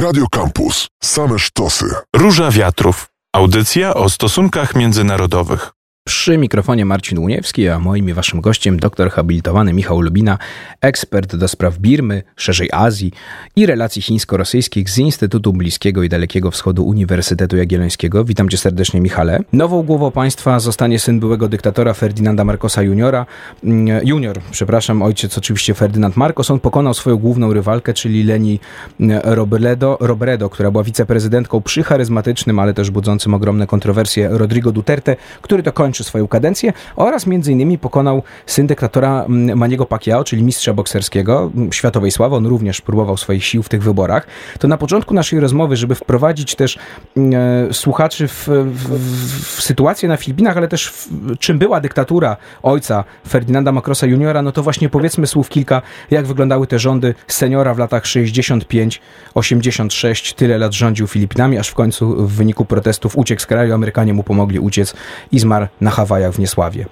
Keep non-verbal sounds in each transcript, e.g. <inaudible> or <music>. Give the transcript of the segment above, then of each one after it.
Radio Campus. Same sztosy. Róża Wiatrów. Audycja o stosunkach międzynarodowych. Przy mikrofonie Marcin Łuniewski, a moim i waszym gościem doktor habilitowany Michał Lubina, ekspert do spraw Birmy, szerzej Azji i relacji chińsko-rosyjskich z Instytutu Bliskiego i Dalekiego Wschodu Uniwersytetu Jagiellońskiego. Witam cię serdecznie, Michale. Nową głową państwa zostanie syn byłego dyktatora Ferdynanda Marcosa juniora, mm, junior, przepraszam, ojciec oczywiście Ferdynand Marcos. On pokonał swoją główną rywalkę, czyli Leni mm, Robredo, Robredo która była wiceprezydentką przy charyzmatycznym, ale też budzącym ogromne kontrowersje Rodrigo Duterte, który to kończy swoją kadencję oraz innymi pokonał syn dyktatora mm, Maniego Pacquiao, czyli mistrza bokserskiego, mm, światowej sławy. On również próbował swoich sił w tych wyborach. To na początku naszej rozmowy, żeby wprowadzić też mm, e, słuchaczy w, w, w, sytuację na Filipinach, ale też w, czym była dyktatura ojca Ferdynanda Macrosa juniora, no to właśnie powiedzmy słów kilka, jak wyglądały te rządy seniora w latach 65-86. Tyle lat rządził Filipinami, aż w końcu w wyniku protestów uciekł z kraju. Amerykanie mu pomogli uciec i zmarł na Hawajach w Niesławie?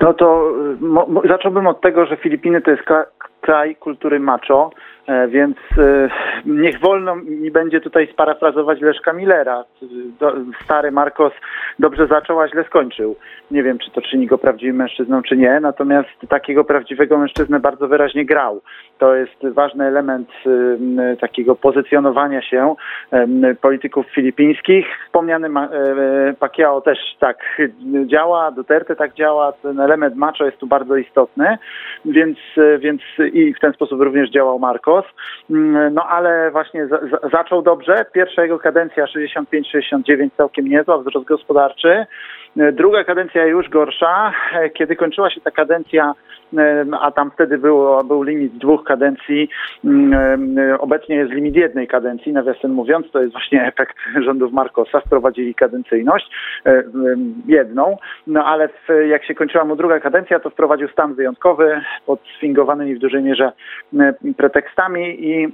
No to mo, mo, zacząłbym od tego, że Filipiny to jest kraj kultury macho, e, więc e, niech wolno mi będzie tutaj sparafrazować Leszka Millera. Stary Marcos dobrze zaczął, a źle skończył. Nie wiem, czy to czyni go prawdziwym mężczyzną, czy nie, natomiast takiego prawdziwego mężczyznę bardzo wyraźnie grał. To jest ważny element takiego pozycjonowania się polityków filipińskich. Wspomniany e, Pacquiao też tak działa, Duterte tak działa, ten element macho jest tu bardzo istotny, więc, więc i w ten sposób również działał Marcos. No ale właśnie za, zaczął dobrze. Pierwsza jego kadencja 65-69 całkiem niezła, wzrost gospodarczy. Druga kadencja już gorsza. Kiedy kończyła się ta kadencja a tam wtedy było, był limit dwóch kadencji, obecnie jest limit jednej kadencji, nawiasem mówiąc, to jest właśnie efekt <laughs> rządów Marcosa, wprowadzili kadencyjność, jedną, no ale w, jak się kończyła mu druga kadencja, to wprowadził stan wyjątkowy pod sfingowanymi w dużej mierze pretekstami i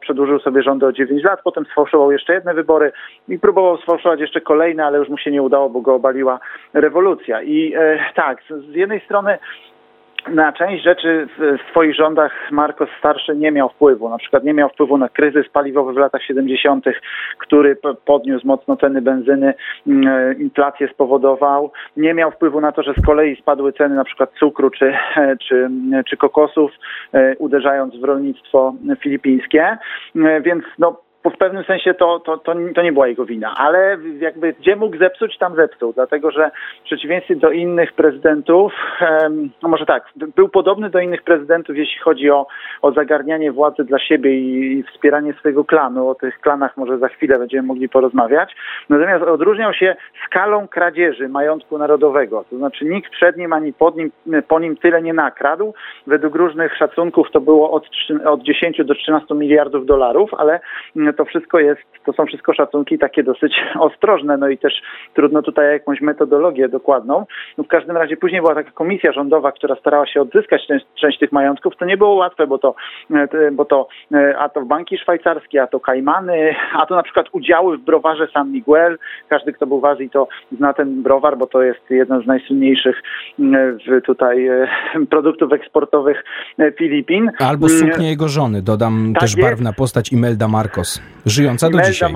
przedłużył sobie rządy o 9 lat, potem sfałszował jeszcze jedne wybory i próbował sfałszować jeszcze kolejne, ale już mu się nie udało, bo go obaliła rewolucja. I e, tak, z jednej strony na część rzeczy w swoich rządach Marcos Starszy nie miał wpływu. Na przykład nie miał wpływu na kryzys paliwowy w latach 70., który podniósł mocno ceny benzyny, mm, inflację spowodował. Nie miał wpływu na to, że z kolei spadły ceny na przykład cukru czy, czy, czy kokosów, e, uderzając w rolnictwo filipińskie. E, więc no, w pewnym sensie to, to, to, to, nie była jego wina, ale jakby gdzie mógł zepsuć, tam zepsuł, dlatego że w przeciwieństwie do innych prezydentów, no może tak, był podobny do innych prezydentów, jeśli chodzi o, o zagarnianie władzy dla siebie i, i wspieranie swojego klanu. O tych klanach może za chwilę będziemy mogli porozmawiać. Natomiast odróżniał się skalą kradzieży majątku narodowego, to znaczy nikt przed nim ani pod nim, po nim tyle nie nakradł. Według różnych szacunków to było od, od 10 do 13 miliardów dolarów, ale to wszystko jest, to są wszystko szacunki takie dosyć <laughs> ostrożne, no i też trudno tutaj jakąś metodologię dokładną. No w każdym razie później była taka komisja rządowa, która starała się odzyskać część, część tych majątków. To nie było łatwe, bo to, e, bo to e, a to banki szwajcarskie, a to Kajmany, a to na przykład udziały w browarze San Miguel. Każdy, kto był w Azji, to zna ten browar, bo to jest jeden z najsłynniejszych tutaj e, <laughs> produktów eksportowych Filipin. Albo suknia jego żony, dodam tak też jest. barwna postać Imelda Marcos żyjąca do dzisiaj.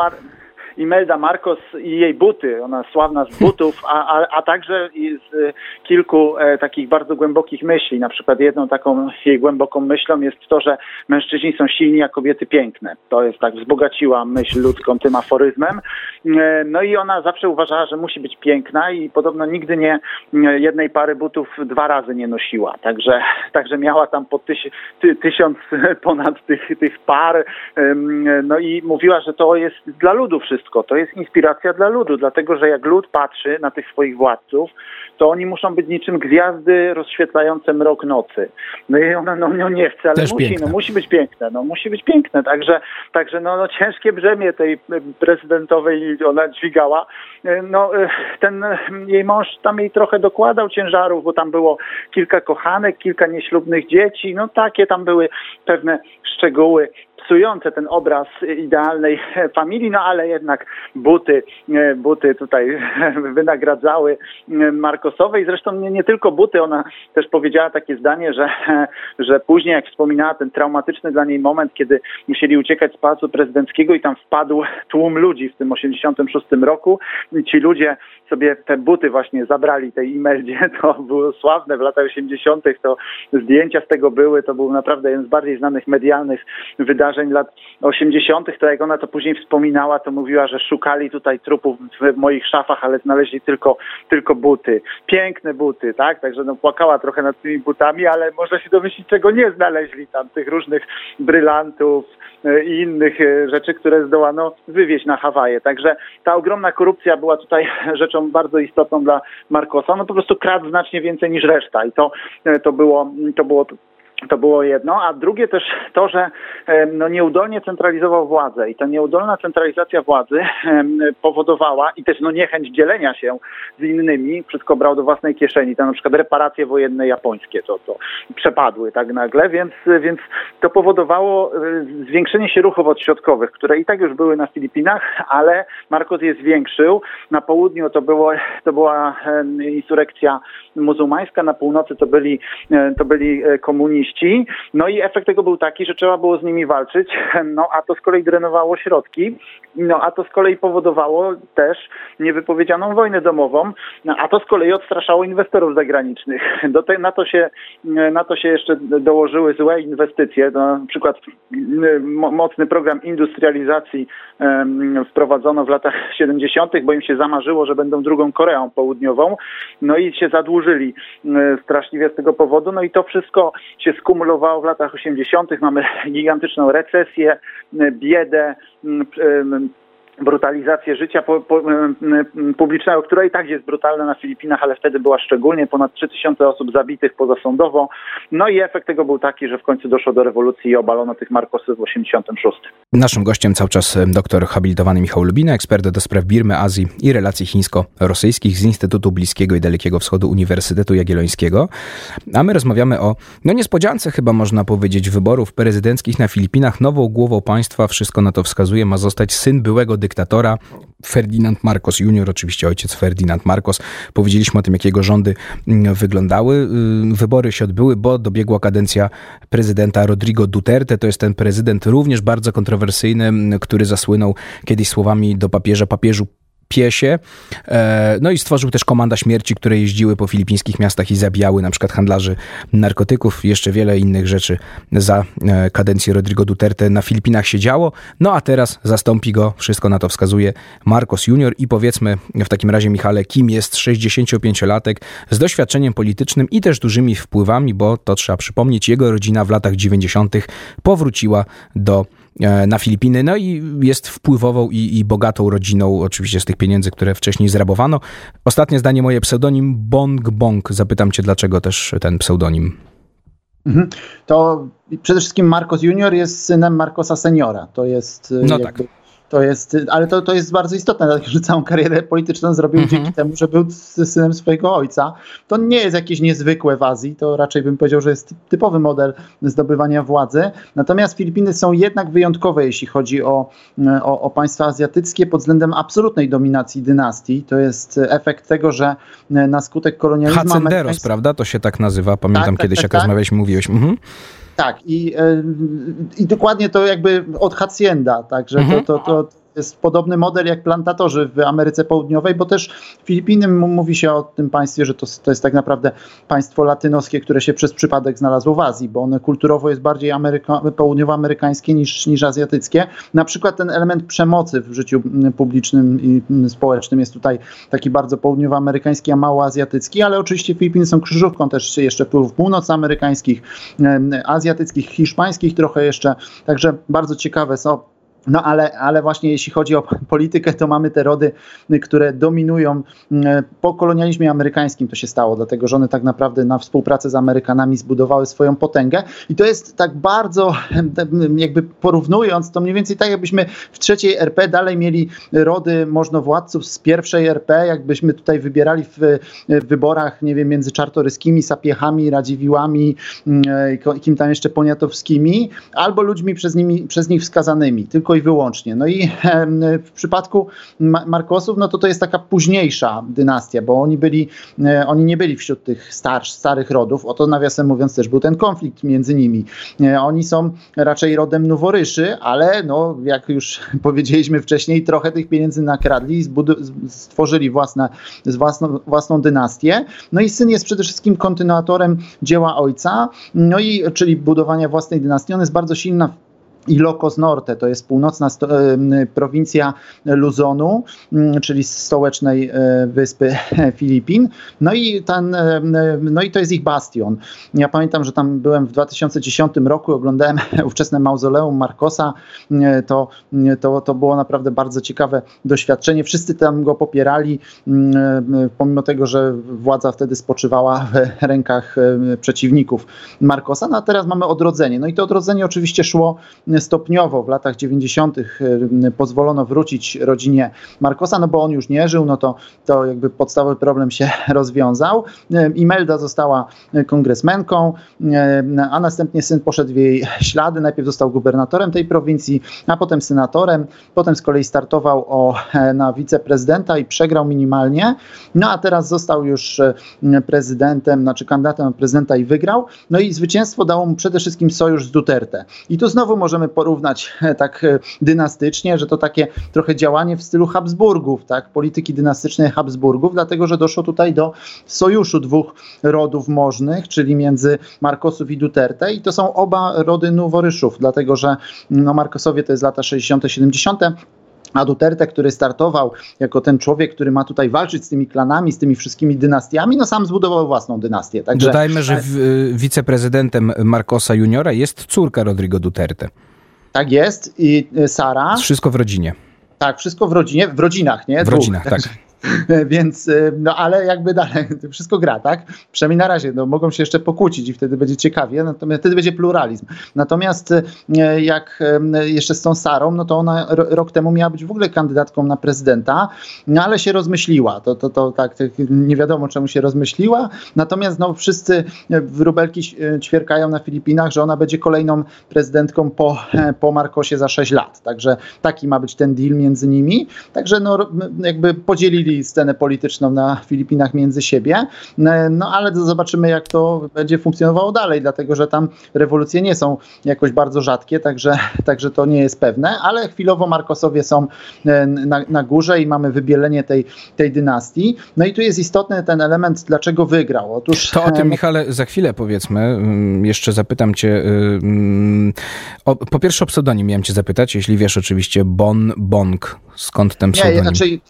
Imelda Marcos i jej buty, ona sławna z butów, a, a, a także z kilku e, takich bardzo głębokich myśli. Na przykład jedną taką jej głęboką myślą jest to, że mężczyźni są silni, a kobiety piękne. To jest tak, wzbogaciła myśl ludzką tym aforyzmem. E, no i ona zawsze uważała, że musi być piękna i podobno nigdy nie jednej pary butów dwa razy nie nosiła. Także, także miała tam po tyś, ty, tysiąc <laughs> ponad tych, tych par. No i mówiła, że to jest dla ludu wszystko wszystko. To jest inspiracja dla ludu, dlatego że jak lud patrzy na tych swoich władców, to oni muszą być niczym gwiazdy rozświetlające mrok nocy. No i ona no, no nie chce, ale Też musi, no, musi być piękne, no musi być piękne. Także, także no, no ciężkie brzemię tej prezydentowej ona dźwigała. No ten jej mąż tam jej trochę dokładał ciężarów, bo tam było kilka kochanek, kilka nieślubnych dzieci, no takie tam były pewne szczegóły psujące ten obraz idealnej familii, no ale jednak buty, buty tutaj <laughs> wynagradzały Markosowej. Zresztą nie, nie tylko buty, ona też powiedziała takie zdanie, że, <laughs> że później, jak wspominała, ten traumatyczny dla niej moment, kiedy musieli uciekać z Pałacu Prezydenckiego i tam wpadł tłum ludzi w tym 86 roku. Ci ludzie sobie te buty właśnie zabrali tej Imeldzie, <laughs> to było sławne w latach 80., to zdjęcia z tego były, to był naprawdę jeden z bardziej znanych medialnych wydarzeń lat 80., to jak ona to później wspominała, to mówiła, że szukali tutaj trupów w moich szafach, ale znaleźli tylko, tylko buty. Piękne buty, tak? Także no, płakała trochę nad tymi butami, ale można się domyślić, czego nie znaleźli tam, tych różnych brylantów, e, i innych e, rzeczy, które zdołano wywieźć na Hawaje. Także ta ogromna korupcja była tutaj <laughs> rzeczą bardzo istotną dla Marcosa. No po prostu kradł znacznie więcej niż reszta i to, e, to, było, to było to było jedno, a drugie też to, że no, nieudolnie centralizował władzę i ta nieudolna centralizacja władzy powodowała i też no, niechęć dzielenia się z innymi, wszystko brał do własnej kieszeni, tam na przykład reparacje wojenne japońskie to, to przepadły tak nagle, więc, więc to powodowało e, zwiększenie się ruchów odśrodkowych, które i tak już były na Filipinach, ale Marcos je zwiększył. Na południu to, było, to była insurekcja muzułmańska, na północy to byli, e, to byli e, komuniści. No i efekt tego był taki, że trzeba było z nimi walczyć, <laughs> no a to z kolei drenowało środki, no a to z kolei powodowało też niewypowiedzianą wojnę domową, no, a to z kolei odstraszało inwestorów zagranicznych. Do te, na, to się, na to się jeszcze dołożyły złe inwestycje, no, na przykład mocny program industrializacji um, wprowadzono w latach 70., bo im się zamarzyło, że będą drugą Koreą Południową, no i się zadłużyli straszliwie z tego powodu, no i to wszystko się skumulowało w latach 80., mamy gigantyczną recesję, biedę, brutalizację życia publicznego, która i tak jest brutalna na Filipinach, ale wtedy była szczególnie ponad 3000 osób zabitych pozasądowo. No i efekt tego był taki, że w końcu doszło do rewolucji i obalono tych Markosów w 86. Naszym gościem cały czas doktor habilitowany Michał Lubina, ekspert do spraw Birmy, Azji i relacji chińsko-rosyjskich z Instytutu Bliskiego i Dalekiego Wschodu Uniwersytetu Jagiellońskiego. A my rozmawiamy o, no niespodziance chyba można powiedzieć, wyborów prezydenckich na Filipinach. Nową głową państwa, wszystko na to wskazuje, ma zostać syn byłego dyktatora, Ferdinand Marcos Junior, oczywiście ojciec Ferdinand Marcos. Powiedzieliśmy o tym, jak jego rządy mm, wyglądały. Y, wybory się odbyły, bo dobiegła kadencja prezydenta Rodrigo Duterte. To jest ten prezydent również bardzo kontrowersyjny, który zasłynął kiedyś słowami do papieża, papieżu piesie. E, no i stworzył też komanda śmierci, które jeździły po filipińskich miastach i zabijały na przykład handlarzy narkotyków. Jeszcze wiele innych rzeczy za e, kadencji Rodrigo Duterte na Filipinach się działo. No a teraz zastąpi go, wszystko na to wskazuje, Marcos Junior i powiedzmy w takim razie Michale, kim jest 65-latek z doświadczeniem politycznym i też dużymi wpływami, bo to trzeba przypomnieć, jego rodzina w latach 90. powróciła do na Filipiny. No i jest wpływową i, i, bogatą rodziną, oczywiście z tych pieniędzy, które wcześniej zrabowano. Ostatnie zdanie moje pseudonim Bong Bong. Zapytam cię, dlaczego też ten pseudonim? Mhm. To przede wszystkim Marcos Junior jest synem Marcosa Seniora. To jest no jakby, tak. To jest, ale to, to jest bardzo istotne, dlatego że całą karierę polityczną zrobił mm -hmm. dzięki temu, że był synem swojego ojca. To nie jest jakieś niezwykłe w Azji, to raczej bym powiedział, że jest typowy model zdobywania władzy. Natomiast Filipiny są jednak wyjątkowe, jeśli chodzi o, o, o państwa azjatyckie pod względem absolutnej dominacji dynastii. To jest efekt tego, że na skutek kolonializmu... Hacenderos, prawda? To się tak nazywa. Pamiętam tak, kiedyś, tak, jak tak. rozmawialiśmy, mówiłeś. Mhm. Tak, i, e, i dokładnie to jakby od Hacienda, także mhm. to, to, to jest podobny model jak plantatorzy w Ameryce Południowej, bo też Filipiny mówi się o tym państwie, że to, to jest tak naprawdę państwo latynoskie, które się przez przypadek znalazło w Azji, bo one kulturowo jest bardziej Ameryka, południowoamerykańskie niż, niż azjatyckie. Na przykład ten element przemocy w życiu publicznym i społecznym jest tutaj taki bardzo południowoamerykański, a mało azjatycki, ale oczywiście Filipiny są krzyżówką też jeszcze wpływów północamerykańskich, azjatyckich, hiszpańskich trochę jeszcze, także bardzo ciekawe są No ale, ale właśnie jeśli chodzi o <laughs> politykę, to mamy te rody, które dominują. Mm, po kolonializmie amerykańskim to się stało, dlatego że one tak naprawdę na współpracę z Amerykanami zbudowały swoją potęgę. I to jest tak bardzo, <laughs> jakby porównując, to mniej więcej tak, jakbyśmy w trzeciej RP dalej mieli rody możnowładców z pierwszej RP, jakbyśmy tutaj wybierali w, w wyborach, nie wiem, między czartoryskimi, sapiechami, radziwiłami, mm, kim tam jeszcze poniatowskimi, albo ludźmi przez, nimi, przez nich wskazanymi. Tylko tylko i wyłącznie. No i w przypadku Markosów, no to to jest taka późniejsza dynastia, bo oni byli, e, oni nie byli wśród tych starsz, starych rodów, oto nawiasem mówiąc też był ten konflikt między nimi. E, oni są raczej rodem noworyszy, ale no, jak już <laughs> powiedzieliśmy wcześniej, trochę tych pieniędzy nakradli i stworzyli własne, własną, własną dynastię. No i syn jest przede wszystkim kontynuatorem dzieła ojca, no i czyli budowania własnej dynastii. On jest bardzo silna Ilocos Norte, to jest północna prowincja Luzonu, czyli stołecznej e, wyspy <laughs> Filipin. No i, ten, no i to jest ich bastion. Ja pamiętam, że tam byłem w 2010 roku, oglądałem <laughs> ówczesne mauzoleum Marcosa. To, to, to było naprawdę bardzo ciekawe doświadczenie. Wszyscy tam go popierali, pomimo tego, że władza wtedy spoczywała w <laughs> rękach przeciwników Marcosa. No a teraz mamy odrodzenie. No i to odrodzenie oczywiście szło stopniowo w latach 90. Y, pozwolono wrócić rodzinie Markosa, no bo on już nie żył, no to, to jakby podstawowy problem się <laughs> rozwiązał. Y, Imelda została kongresmenką, y, a następnie syn poszedł w jej <laughs> ślady. Najpierw został gubernatorem tej prowincji, a potem senatorem. Potem z kolei startował o, na wiceprezydenta i przegrał minimalnie. No a teraz został już prezydentem, znaczy kandydatem na prezydenta i wygrał. No i zwycięstwo dało mu przede wszystkim sojusz z Duterte. I tu znowu możemy możemy porównać e, tak e, dynastycznie, że to takie trochę działanie w stylu Habsburgów, tak, polityki dynastycznej Habsburgów, dlatego że doszło tutaj do sojuszu dwóch rodów możnych, czyli między Markosów i Duterte i to są oba rody noworyszów, dlatego że no, Markosowie to jest lata 60., 70., a Duterte, który startował jako ten człowiek, który ma tutaj walczyć z tymi klanami, z tymi wszystkimi dynastiami, no sam zbudował własną dynastię. Także... Dodajmy, że w, y, wiceprezydentem Marcosa Juniora jest córka Rodrigo Duterte. Tak jest. I y, Sara. Wszystko w rodzinie. Tak, wszystko w rodzinie, w rodzinach, nie? W Dwóch. rodzinach, tak. <laughs> <laughs> Więc, y, no ale jakby dalej, <laughs> wszystko gra, tak? Przynajmniej na razie, no mogą się jeszcze pokłócić i wtedy będzie ciekawie, natomiast wtedy będzie pluralizm. Natomiast y, jak jeszcze z tą Sarą, no to ona rok temu miała być w ogóle kandydatką na prezydenta, no ale się rozmyśliła, to, to, to tak, nie wiadomo czemu się rozmyśliła, natomiast no wszyscy wróbelki ćwierkają na Filipinach, że ona będzie kolejną prezydentką po, <laughs> po Marcosie za 6 lat, także taki ma być ten deal między nimi, także no jakby podzielili scenę polityczną na Filipinach między siebie. No ale zobaczymy, jak to będzie funkcjonowało dalej, dlatego że tam rewolucje nie są jakoś bardzo rzadkie, także, także to nie jest pewne, ale chwilowo Markosowie są e, na, na górze i mamy wybielenie tej, tej dynastii. No i tu jest istotny ten element, dlaczego wygrał. Otóż, to o tym, e, Michale, za chwilę powiedzmy. Mm, jeszcze zapytam cię. Y, mm, o, po pierwsze o pseudonim miałem cię zapytać, jeśli wiesz oczywiście Bon Bong. Skąd ten pseudonim? Nie, znaczy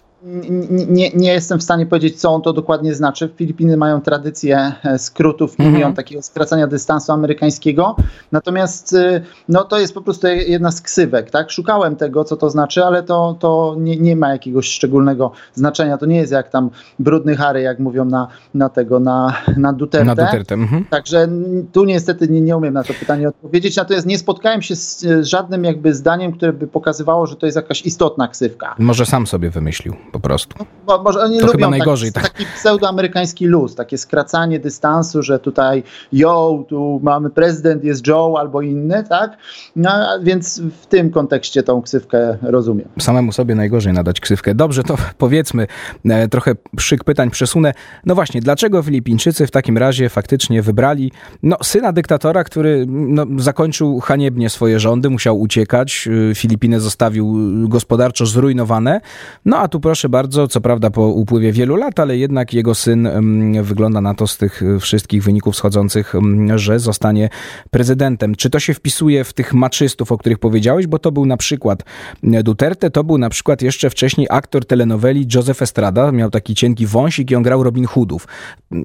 nie, nie jestem w stanie powiedzieć, co on to dokładnie znaczy. Filipiny mają tradycję e, skrótów, mm -hmm. takiego skracania dystansu amerykańskiego. Natomiast e, no, to jest po prostu jedna z ksywek. Tak? Szukałem tego, co to znaczy, ale to, to nie, nie ma jakiegoś szczególnego znaczenia. To nie jest jak tam brudny Harry, jak mówią na, na tego, na, na Duterte. Na Duterte. Mm -hmm. Także tu niestety nie, nie umiem na to pytanie odpowiedzieć. Natomiast nie spotkałem się z żadnym jakby zdaniem, które by pokazywało, że to jest jakaś istotna ksywka. Może sam sobie wymyślił po prostu. No, bo, oni to lubią chyba najgorzej, tak, tak. taki pseudoamerykański luz, takie skracanie dystansu, że tutaj yo, tu mamy prezydent, jest Joe albo inny, tak? No, więc w tym kontekście tą ksywkę rozumiem. Samemu sobie najgorzej nadać ksywkę. Dobrze, to <laughs> powiedzmy, e, trochę szyk pytań przesunę. No właśnie, dlaczego Filipińczycy w takim razie faktycznie wybrali no, syna dyktatora, który no, zakończył haniebnie swoje rządy, musiał uciekać, e, Filipiny zostawił gospodarczo zrujnowane, no a tu proszę bardzo, co prawda po upływie wielu lat, ale jednak jego syn mm, wygląda na to z tych wszystkich wyników schodzących, mm, że zostanie prezydentem. Czy to się wpisuje w tych maczystów, o których powiedziałeś? Bo to był na przykład Duterte, to był na przykład jeszcze wcześniej aktor telenoweli Joseph Estrada, miał taki cienki wąsik i on grał Robin Hoodów.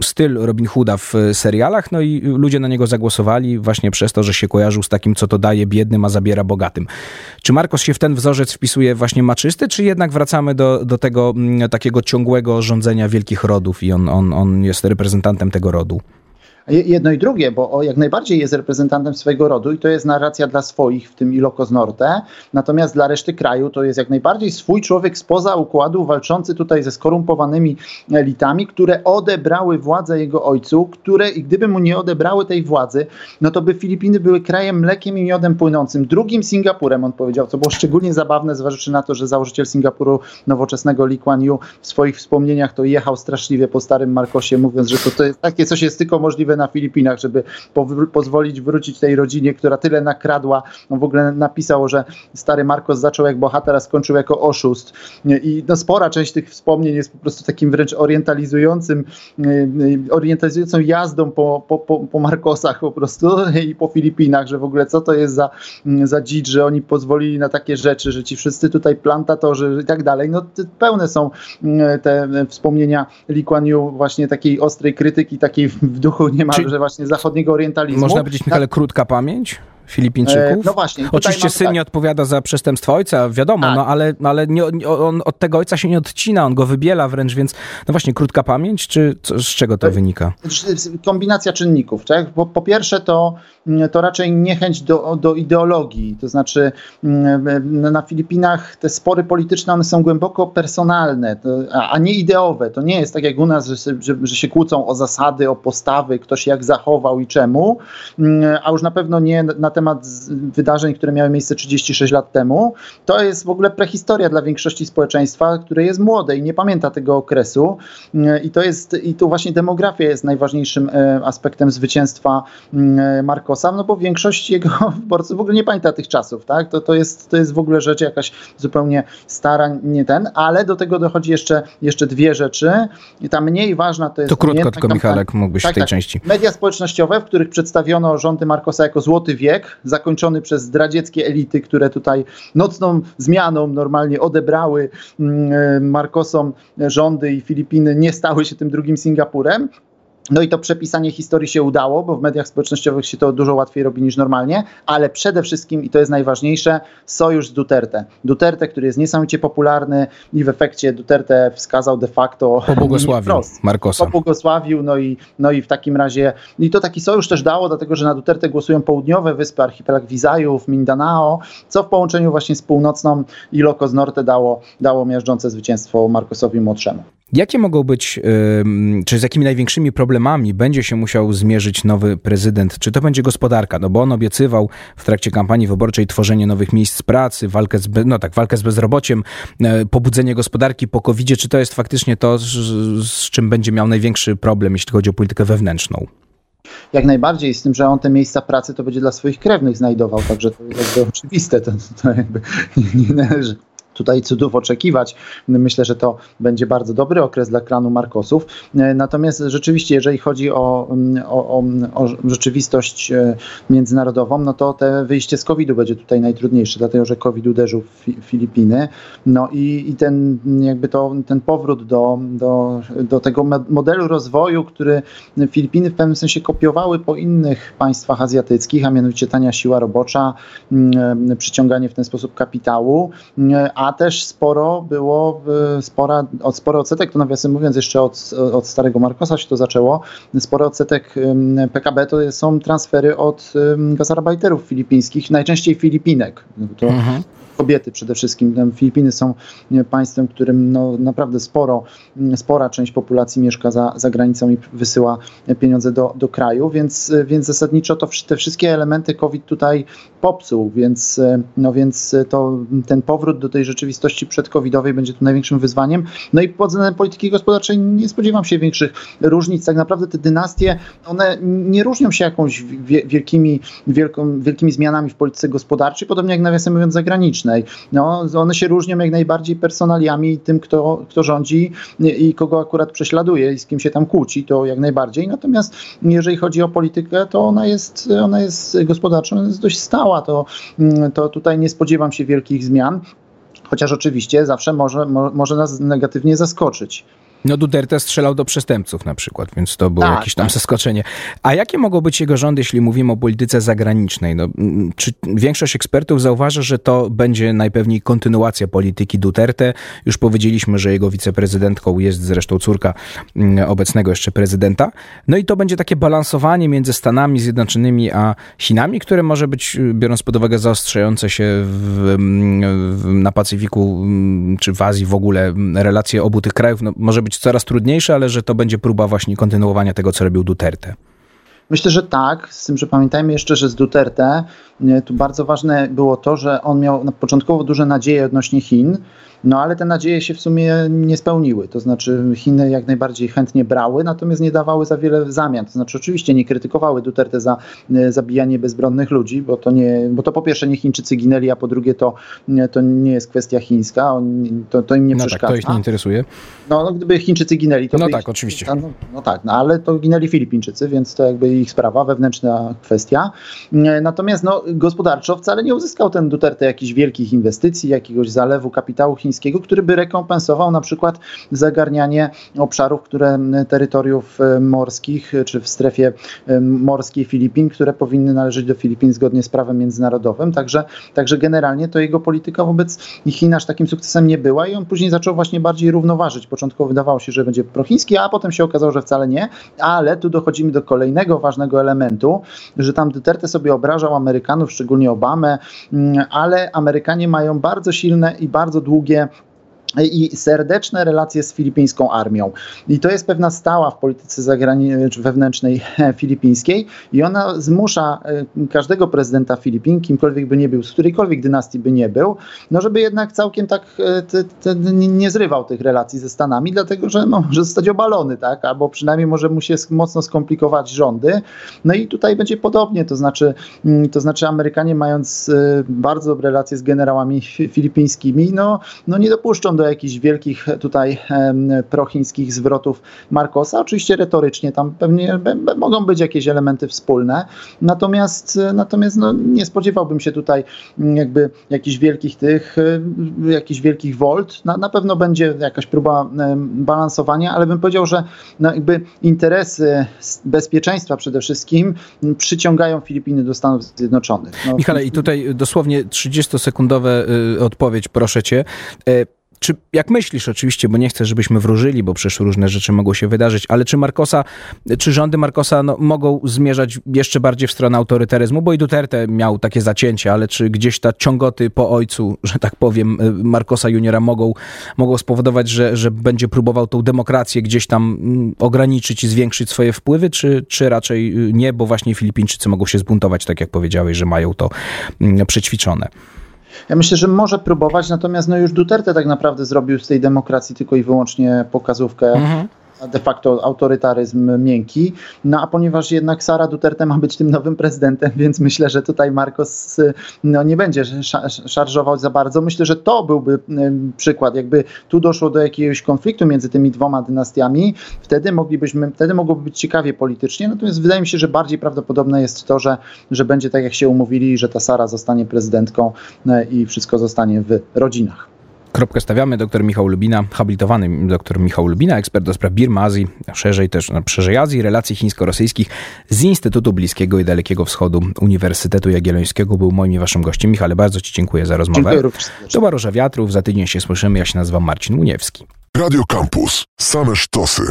Styl Robin Hooda w serialach, no i ludzie na niego zagłosowali właśnie przez to, że się kojarzył z takim, co to daje biednym, a zabiera bogatym. Czy Marcos się w ten wzorzec wpisuje właśnie maczysty, czy jednak wracamy do, do tego mm, takiego ciągłego rządzenia wielkich rodów i on, on, on jest reprezentantem tego rodu? Jedno i drugie, bo jak najbardziej jest reprezentantem swojego rodu i to jest narracja dla swoich, w tym Ilocos Norte, natomiast dla reszty kraju to jest jak najbardziej swój człowiek spoza układu, walczący tutaj ze skorumpowanymi elitami, które odebrały władzę jego ojcu, które i gdyby mu nie odebrały tej władzy, no to by Filipiny były krajem mlekiem i miodem płynącym. Drugim Singapurem, on powiedział, co było szczególnie zabawne, zważywszy na to, że założyciel Singapuru nowoczesnego Lee Kuan Yew w swoich wspomnieniach to jechał straszliwie po starym Markosie, mówiąc, że to, to jest takie coś jest tylko możliwe na Filipinach, żeby po, pozwolić wrócić tej rodzinie, która tyle nakradła. On w ogóle napisał, że stary Marcos zaczął jak bohater, a skończył jako oszust. I no, spora część tych wspomnień jest po prostu takim wręcz orientalizującym, y, y, orientalizującą jazdą po, po, po, po Marcosach po prostu i po Filipinach, że w ogóle co to jest za, za dzicz, że oni pozwolili na takie rzeczy, że ci wszyscy tutaj plantatorzy i tak dalej. No pełne są y, te wspomnienia Lee Kuan Yew właśnie takiej ostrej krytyki, takiej w duchu nie niemalże właśnie zachodniego orientalizmu. Można powiedzieć, Michale, krótka pamięć? Filipińczyków? E, no właśnie. Oczywiście syn tak. nie odpowiada za przestępstwo ojca, wiadomo, tak. no ale, ale nie, on od tego ojca się nie odcina, on go wybiela wręcz, więc no właśnie krótka pamięć, czy co, z czego to wynika? Kombinacja czynników, tak? Bo po pierwsze to, to raczej niechęć do, do ideologii, to znaczy mm, na Filipinach te spory polityczne, one są głęboko personalne, a nie ideowe. To nie jest tak jak u nas, że, że, że się kłócą o zasady, o postawy, ktoś jak zachował i czemu, mm, a już na pewno nie na temat wydarzeń, które miały miejsce 36 lat temu, to jest w ogóle prehistoria dla większości społeczeństwa, które jest młode i nie pamięta tego okresu. Mm, I to jest, i tu właśnie demografia jest najważniejszym e, aspektem zwycięstwa mm, Markosa, no bo większość jego <laughs> wyborców w ogóle nie pamięta tych czasów, tak? To, to, jest, to jest w ogóle rzecz jakaś zupełnie stara, nie ten, ale do tego dochodzi jeszcze, jeszcze dwie rzeczy. I ta mniej ważna to jest... To krótko tylko, Michalek, mógłbyś tak, w tej tak. części. Media społecznościowe, w których przedstawiono rządy Markosa jako złoty wiek, zakończony przez zdradzieckie elity, które tutaj nocną zmianą normalnie odebrały mm, e, Marcosom rządy i Filipiny nie stały się tym drugim Singapurem. No i to przepisanie historii się udało, bo w mediach społecznościowych się to dużo łatwiej robi niż normalnie, ale przede wszystkim, i to jest najważniejsze, sojusz z Duterte. Duterte, który jest niesamowicie popularny i w efekcie Duterte wskazał de facto... Pobłogosławił <laughs> Marcosa. Pobłogosławił, no i, no i w takim razie... I to taki sojusz też dało, dlatego że na Duterte głosują południowe wyspy, archipelag Wizajów, Mindanao, co w połączeniu właśnie z północną Ilocos Norte dało, dało miażdżące zwycięstwo Marcosowi Młodszemu. Jakie mogą być, czy z jakimi największymi problemami będzie się musiał zmierzyć nowy prezydent? Czy to będzie gospodarka? No bo on obiecywał w trakcie kampanii wyborczej tworzenie nowych miejsc pracy, walkę z, no tak, walkę z bezrobociem, e, pobudzenie gospodarki po covid. Czy to jest faktycznie to, z, czym będzie miał największy problem, jeśli chodzi o politykę wewnętrzną? jak najbardziej z tym, że on te miejsca pracy to będzie dla swoich krewnych znajdował, także to jest oczywiste, to, to jakby <laughs> nie należy tutaj cudów oczekiwać. Myślę, że to będzie bardzo dobry okres dla klanu Markosów. E, natomiast rzeczywiście, jeżeli chodzi o, o, o, rzeczywistość e, międzynarodową, no to te wyjście z COVID-u będzie tutaj najtrudniejsze, dlatego że COVID uderzył w Filipiny. No i, i ten jakby to, ten powrót do, do, do tego modelu rozwoju, który Filipiny w pewnym sensie kopiowały po innych państwach azjatyckich, a mianowicie tania siła robocza, przyciąganie w ten sposób kapitału, a a też sporo było, spora, od sporo odsetek, to nawiasem mówiąc jeszcze od, od starego Markosa się to zaczęło, sporo odsetek PKB to są transfery od gazarbajterów filipińskich, najczęściej Filipinek. To mhm kobiety przede wszystkim. Filipiny są państwem, którym no, naprawdę sporo, spora część populacji mieszka za, za granicą i wysyła pieniądze do, do kraju, więc, więc zasadniczo to te wszystkie elementy COVID tutaj popsuł, więc, no, więc to, ten powrót do tej rzeczywistości przedcovidowej będzie tu największym wyzwaniem. No i pod względem polityki gospodarczej nie spodziewam się większych różnic. Tak naprawdę te dynastie, one nie różnią się jakąś wielkimi, wielką, wielkimi zmianami w polityce gospodarczej, podobnie jak nawiasem mówiąc zagranicznej zagranicznej. No, one się różnią jak najbardziej personaliami tym, kto, kto rządzi i kogo akurat prześladuje i z kim się tam kłóci, to jak najbardziej. Natomiast jeżeli chodzi o politykę, to ona jest, ona jest gospodarcza, ona jest dość stała. To, to tutaj nie spodziewam się wielkich zmian. Chociaż oczywiście zawsze może, może nas negatywnie zaskoczyć. No Duterte strzelał do przestępców na przykład, więc to było tak, jakieś tam tak. zaskoczenie. A jakie mogą być jego rządy, jeśli mówimy o polityce zagranicznej? No, czy większość ekspertów zauważa, że to będzie najpewniej kontynuacja polityki Duterte? Już powiedzieliśmy, że jego wiceprezydentką jest zresztą córka obecnego jeszcze prezydenta. No i to będzie takie balansowanie między Stanami Zjednoczonymi a Chinami, które może być, biorąc pod uwagę zaostrzające się w, w, na Pacyfiku czy w Azji w ogóle relacje obu tych krajów, no, może być coraz trudniejsze, ale że to będzie próba właśnie kontynuowania tego, co robił Duterte. Myślę, że tak, z tym, że pamiętajmy jeszcze, że z Duterte tu bardzo ważne było to, że on miał początkowo duże nadzieje odnośnie Chin, no ale te nadzieje się w sumie nie spełniły. To znaczy Chiny jak najbardziej chętnie brały, natomiast nie dawały za wiele w zamian. To znaczy oczywiście nie krytykowały Duterte za e, zabijanie bezbronnych ludzi, bo to, nie, bo to po pierwsze nie Chińczycy ginęli, a po drugie to, to nie jest kwestia chińska, to, to im nie no przeszkadza. Tak, to ich nie interesuje. No, no gdyby Chińczycy ginęli, to No tak, ich, oczywiście. No, no, tak, no ale to ginęli Filipińczycy, więc to jakby ich sprawa, wewnętrzna kwestia. E, natomiast no, gospodarczo wcale nie uzyskał ten Duterte jakichś wielkich inwestycji, jakiegoś zalewu kapitału chińskiego, który by rekompensował na przykład zagarnianie obszarów, które terytoriów e, morskich, czy w strefie e, morskiej Filipin, które powinny należeć do Filipin zgodnie z prawem międzynarodowym. Także, także generalnie to jego polityka wobec Chin aż takim sukcesem nie była i on później zaczął właśnie bardziej równoważyć. Początkowo wydawało się, że będzie prochiński, a potem się okazało, że wcale nie. Ale tu dochodzimy do kolejnego ważnego elementu, że tam Duterte sobie obrażał Amerykanów, szczególnie Obamę, mm, ale Amerykanie mają bardzo silne i bardzo długie i serdeczne relacje z filipińską armią. I to jest pewna stała w polityce zagranicznej wewnętrznej <laughs> filipińskiej i ona zmusza e, każdego prezydenta Filipin, kimkolwiek by nie był, z którejkolwiek dynastii by nie był, no żeby jednak całkiem tak e, te, te, nie zrywał tych relacji ze Stanami, dlatego że no, może zostać obalony, tak? albo przynajmniej może mu się mocno skomplikować rządy. No i tutaj będzie podobnie, to znaczy, mm, to znaczy Amerykanie mając e, bardzo dobre relacje z generałami filipińskimi, no, no nie dopuszczą do jakichś wielkich tutaj prochińskich zwrotów Marcosa. Oczywiście retorycznie tam pewnie mogą być jakieś elementy wspólne, natomiast, natomiast no, nie spodziewałbym się tutaj mm, jakby jakichś wielkich tych, jakichś wielkich volt. Na, na pewno będzie jakaś próba balansowania, ale bym powiedział, że no, jakby interesy bezpieczeństwa przede wszystkim przyciągają Filipiny do Stanów Zjednoczonych. No, Michale, i tutaj dosłownie 30-sekundowe y, odpowiedź, proszę cię. Czy, jak myślisz oczywiście, bo nie chcę, żebyśmy wróżyli, bo przecież różne rzeczy mogą się wydarzyć, ale czy Marcosa, czy rządy Marcosa no, mogą zmierzać jeszcze bardziej w stronę autorytaryzmu, bo i Duterte miał takie zacięcia, ale czy gdzieś ta ciągoty po ojcu, że tak powiem, Marcosa juniora mogą, mogą spowodować, że, że będzie próbował tą demokrację gdzieś tam mm, ograniczyć i zwiększyć swoje wpływy, czy, czy raczej nie, bo właśnie Filipińczycy mogą się zbuntować, tak jak powiedziałeś, że mają to mm, przećwiczone. Ja myślę, że może próbować, natomiast no już Duterte tak naprawdę zrobił z tej demokracji tylko i wyłącznie pokazówkę. Mhm de facto autorytaryzm miękki. No a ponieważ jednak Sara Duterte ma być tym nowym prezydentem, <laughs> więc myślę, że tutaj Marcos no, nie będzie szarżował za bardzo. Myślę, że to byłby przykład. Jakby tu doszło do jakiegoś konfliktu między tymi dwoma dynastiami, wtedy moglibyśmy, wtedy mogłoby być ciekawie politycznie. Natomiast wydaje mi się, że bardziej prawdopodobne jest to, że, że będzie tak, jak się umówili, że ta Sara zostanie prezydentką e, i wszystko zostanie w rodzinach. Kropkę stawiamy. Doktor Michał Lubina, habilitowany doktor Michał Lubina, ekspert do spraw Birmy, Azji, szerzej też no, szerzej Azji, relacji chińsko-rosyjskich z Instytutu Bliskiego i Dalekiego Wschodu Uniwersytetu Jagiellońskiego. Był moim i waszym gościem. Michale, bardzo ci dziękuję za rozmowę. Dziękuję. To była Róża Wiatrów. Za tydzień się słyszymy. Ja się nazywam Marcin Uniewski. Radio Campus. Same sztosy.